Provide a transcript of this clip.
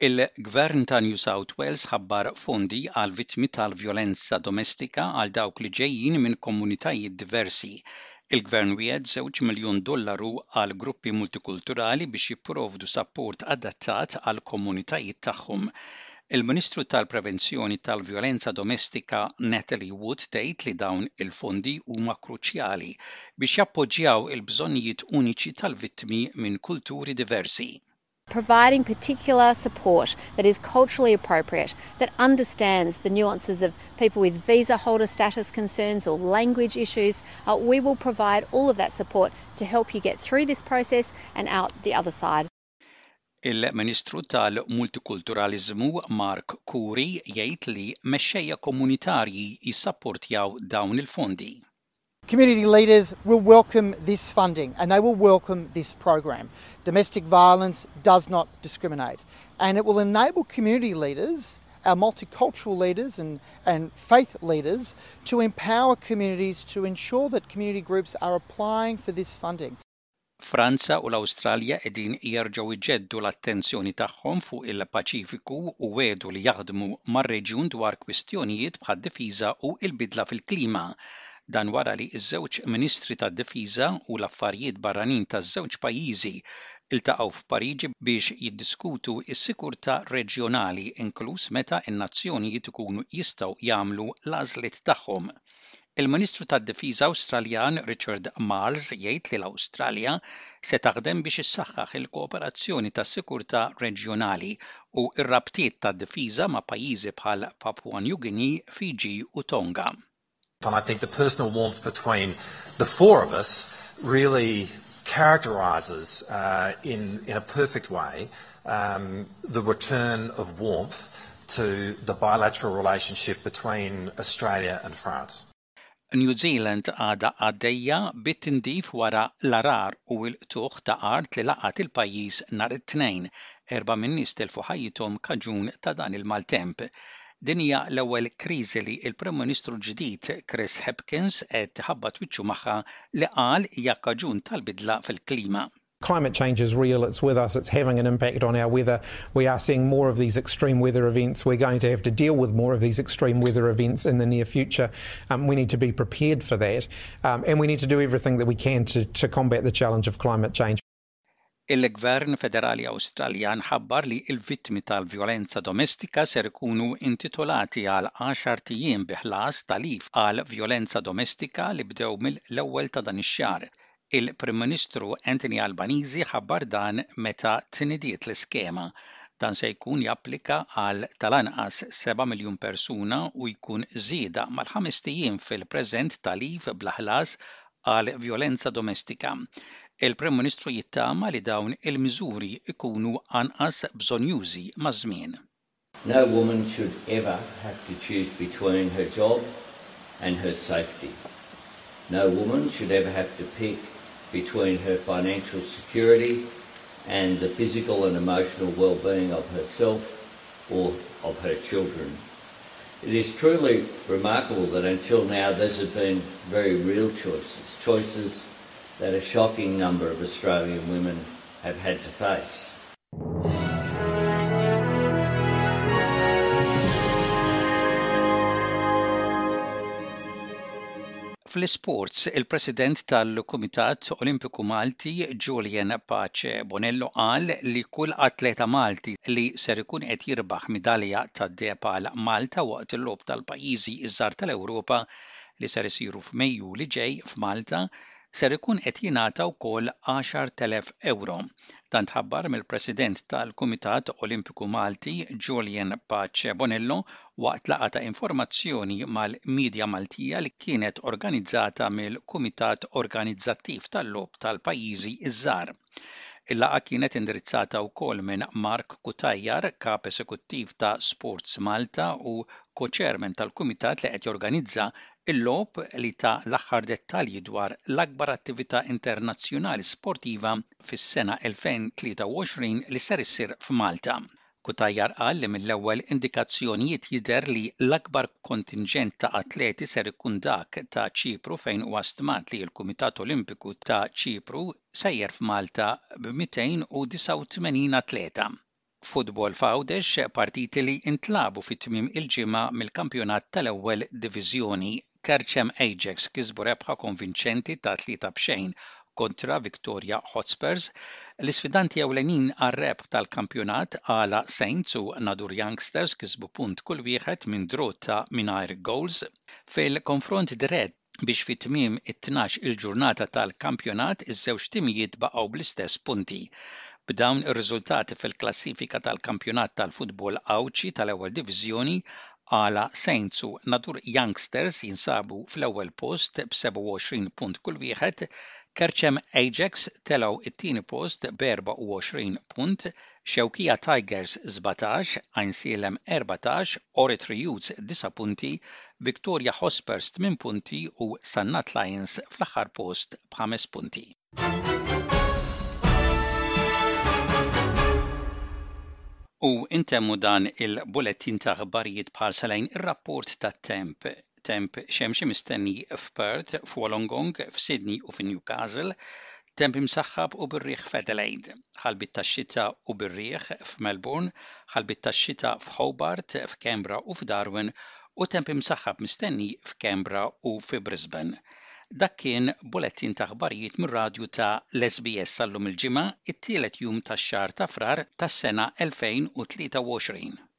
Il-Gvern ta' New South Wales ħabbar fondi għall-vittmi tal-vjolenza domestika għal dawk li ġejjin minn komunitajiet diversi. Il-Gvern wiegħed żewġ miljun dollaru għal gruppi multikulturali biex jipprovdu sapport adattat għall-komunitajiet tagħhom. Il-Ministru tal-Prevenzjoni tal-Vjolenza Domestika Natalie Wood tgħid li dawn il-fondi huma kruċjali biex jappoġġjaw il-bżonnijiet uniċi tal-vittmi minn kulturi diversi. providing particular support that is culturally appropriate, that understands the nuances of people with visa holder status concerns or language issues, we will provide all of that support to help you get through this process and out the other side. Il-Ministru tal-Multikulturalizmu Mark Kuri jgħid li mexxejja komunitarji jissapportjaw dawn il-fondi. Community leaders will welcome this funding and they will welcome this program. Domestic violence does not discriminate and it will enable community leaders, our multicultural leaders and, and faith leaders to empower communities to ensure that community groups are applying for this funding. Franza u l-Awstralja qegħdin jerġgħu jġeddu l-attenzjoni tagħhom fuq il-Paċifiku u wegħdu li jaħdmu mar-reġjun dwar kwistjonijiet bħad-difiża u l-bidla fil-klima. Dan wara li ż-żewġ Ministri tad-Difiża u l-Affarijiet Barranin taż-żewġ pajjiżi ltaqgħu f'Pariġi biex jiddiskutu s-sikurtà reġjonali, inkluż meta n-nazzjonijiet ikunu jistgħu jagħmlu l-għażliet tagħhom. Il-Ministru tad-Difiża Awstraljan Richard Marles jgħid li l-Awstralja se taħdem biex issaħħaħ il-kooperazzjoni tas-sigurtà reġjonali u r-rabtiet tad-difiża ma' pajjiżi bħal Papua New Guinea, Fiji u Tonga. And I think the personal warmth between the four of us really characterises in a perfect way the return of warmth to the bilateral relationship between Australia and France. New Zealand għadha għaddejja bit-tindif wara l-għarar u l-qtugħ ta' art li laqat il-pajjiż nhar it-Tnejn. Erba' min-nies tilfu ħajjithom kaġun ta' dan il-maltemp. Din hija l-ewwel kriżi li l-Prim Ministru l-ġdid Chris Hipkins qed iħabbat wiċċu magħha li qal hija kaġun tal-bidla fil-klima. Climate change is real, it's with us, it's having an impact on our weather. We are seeing more of these extreme weather events. We're going to have to deal with more of these extreme weather events in the near future. Um, we need to be prepared for that. Um, and we need to do everything that we can to, to combat the challenge of climate change. il-Gvern Federali Awstraljan ħabbar li il-vittmi tal-vjolenza domestika ser ikunu intitolati għal 10 tijiem biħlas talif għal vjolenza domestika li bdew mill-ewwel ta' dan ix xar Il-Prim Ministru Anthony Albanese ħabbar dan meta tnidiet l-iskema. Dan se jkun japplika għal tal-anqas seba' miljun persuna u jkun żieda mal-ħamest ijiem fil-preżent ta' leave bla ħlas għal vjolenza domestika. Il-Prim Ministru jittama li dawn il-miżuri jkunu anqas bżonjużi maż-żmien. No woman should ever have to choose between her job and her safety. No woman should ever have to pick between her financial security and the physical and emotional well-being of herself or of her children. It is truly remarkable that until now there have been very real choices, choices that a shocking number of Australian women have had to face. Fl-isports, il-President tal-Kumitat Olimpiku Malti, Julian Pace Bonello qal li kull atleta Malti li ser ikun qed jirbaħ midalja tad-deheb għal Malta waqt il-Logħob tal-Pajjiżi ż-Żgħar tal-Ewropa li ser isiru f'Mejju li ġej f'Malta ser ikun qed jingħata wkoll 10,000 ewro. Dan tħabbar mill-President tal-Kumitat Olimpiku Malti Julian Pace Bonello waqt laqgħa ta' informazzjoni mal-midja Maltija li kienet organizzata mill-Kumitat Organizzattiv tal-Logħob tal-Pajjiżi ż-Żgħar. Il-laqgħa kienet indirizzata wkoll minn Mark Cutajar, Kap Esekuttiv ta' Sports Malta u Co-Chairman tal-Kumitat li qed jorganizza Il-logħob li ta l-aħħar dettalji dwar l-akbar attività internazzjonali sportiva fis-sena 2023 li ser issir f'Malta. Cutajar qal li mill-ewwel indikazzjonijiet jidher li l-akbar kontinġent ta' atleti ser ikun dak ta' Ċipru fejn huwa stmat li l-Kumitat Olimpiku ta' Ċipru sejjer f'Malta b'289 atleta. Football f'Għawdex, partiti li ntlagħbu fi tmiem il-ġimgħa mill-kampjonat tal-Ewwel Diviżjoni. Kerċem Ajax kisbu rebħa konvinċenti ta' tlieta b'xejn kontra Victoria Hotspurs. L-isfidanti ewlenin għar-rebħ tal-kampjonat, Għala Saints u Nadur Youngsters kisbu punt kull wieħed minn draw ta' mingħajr gowls. Fil-konfront dirett, biex fi tmiem it-tnax il-ġurnata tal-kampjonat iż-żewġ timijiet baqgħu bl-istess punti, b'dawn ir-riżultati fil-klassifika tal-kampjonat tal-futbol Għawdxi tal-Ewwel Diviżjoni, Għala Saints u Nadur Youngsters jinsabu fl-ewwel post b'27 punt kull wieħed, Kerċem Ajax telgħu t-tieni post b'24 punt, Xewkija Tigers 17, Għajnsielem 14, Ohrid Rijouts 9 punti, Victoria Hospers 8 punti u Sannat Lions fl-aħħar post b'ħames punti. U intemmu dan il-bulettin ta' aħbarijiet bħal se lejn ir-rapport tat-temp. temp xemxi mistenni f'Perth, f'Wollongong, f'Sydney u fi Newcastle, temp imsaħħab u bir-riħ f'Adelaide, ħalbiet tax-xita u bir-riħ f'Melbourne, ħalbiet tax-xita f'Hobart, f'Canberra u f'Darwin u temp imsaħħab mistenni f'Canberra u fi Brisbane. Dak kien bulettin ta' aħbarijiet mir-radju ta' l-SBS għal lum il-Ġimgħa, it-tielet jum tax-xahar ta' Frar tas-sena 2023.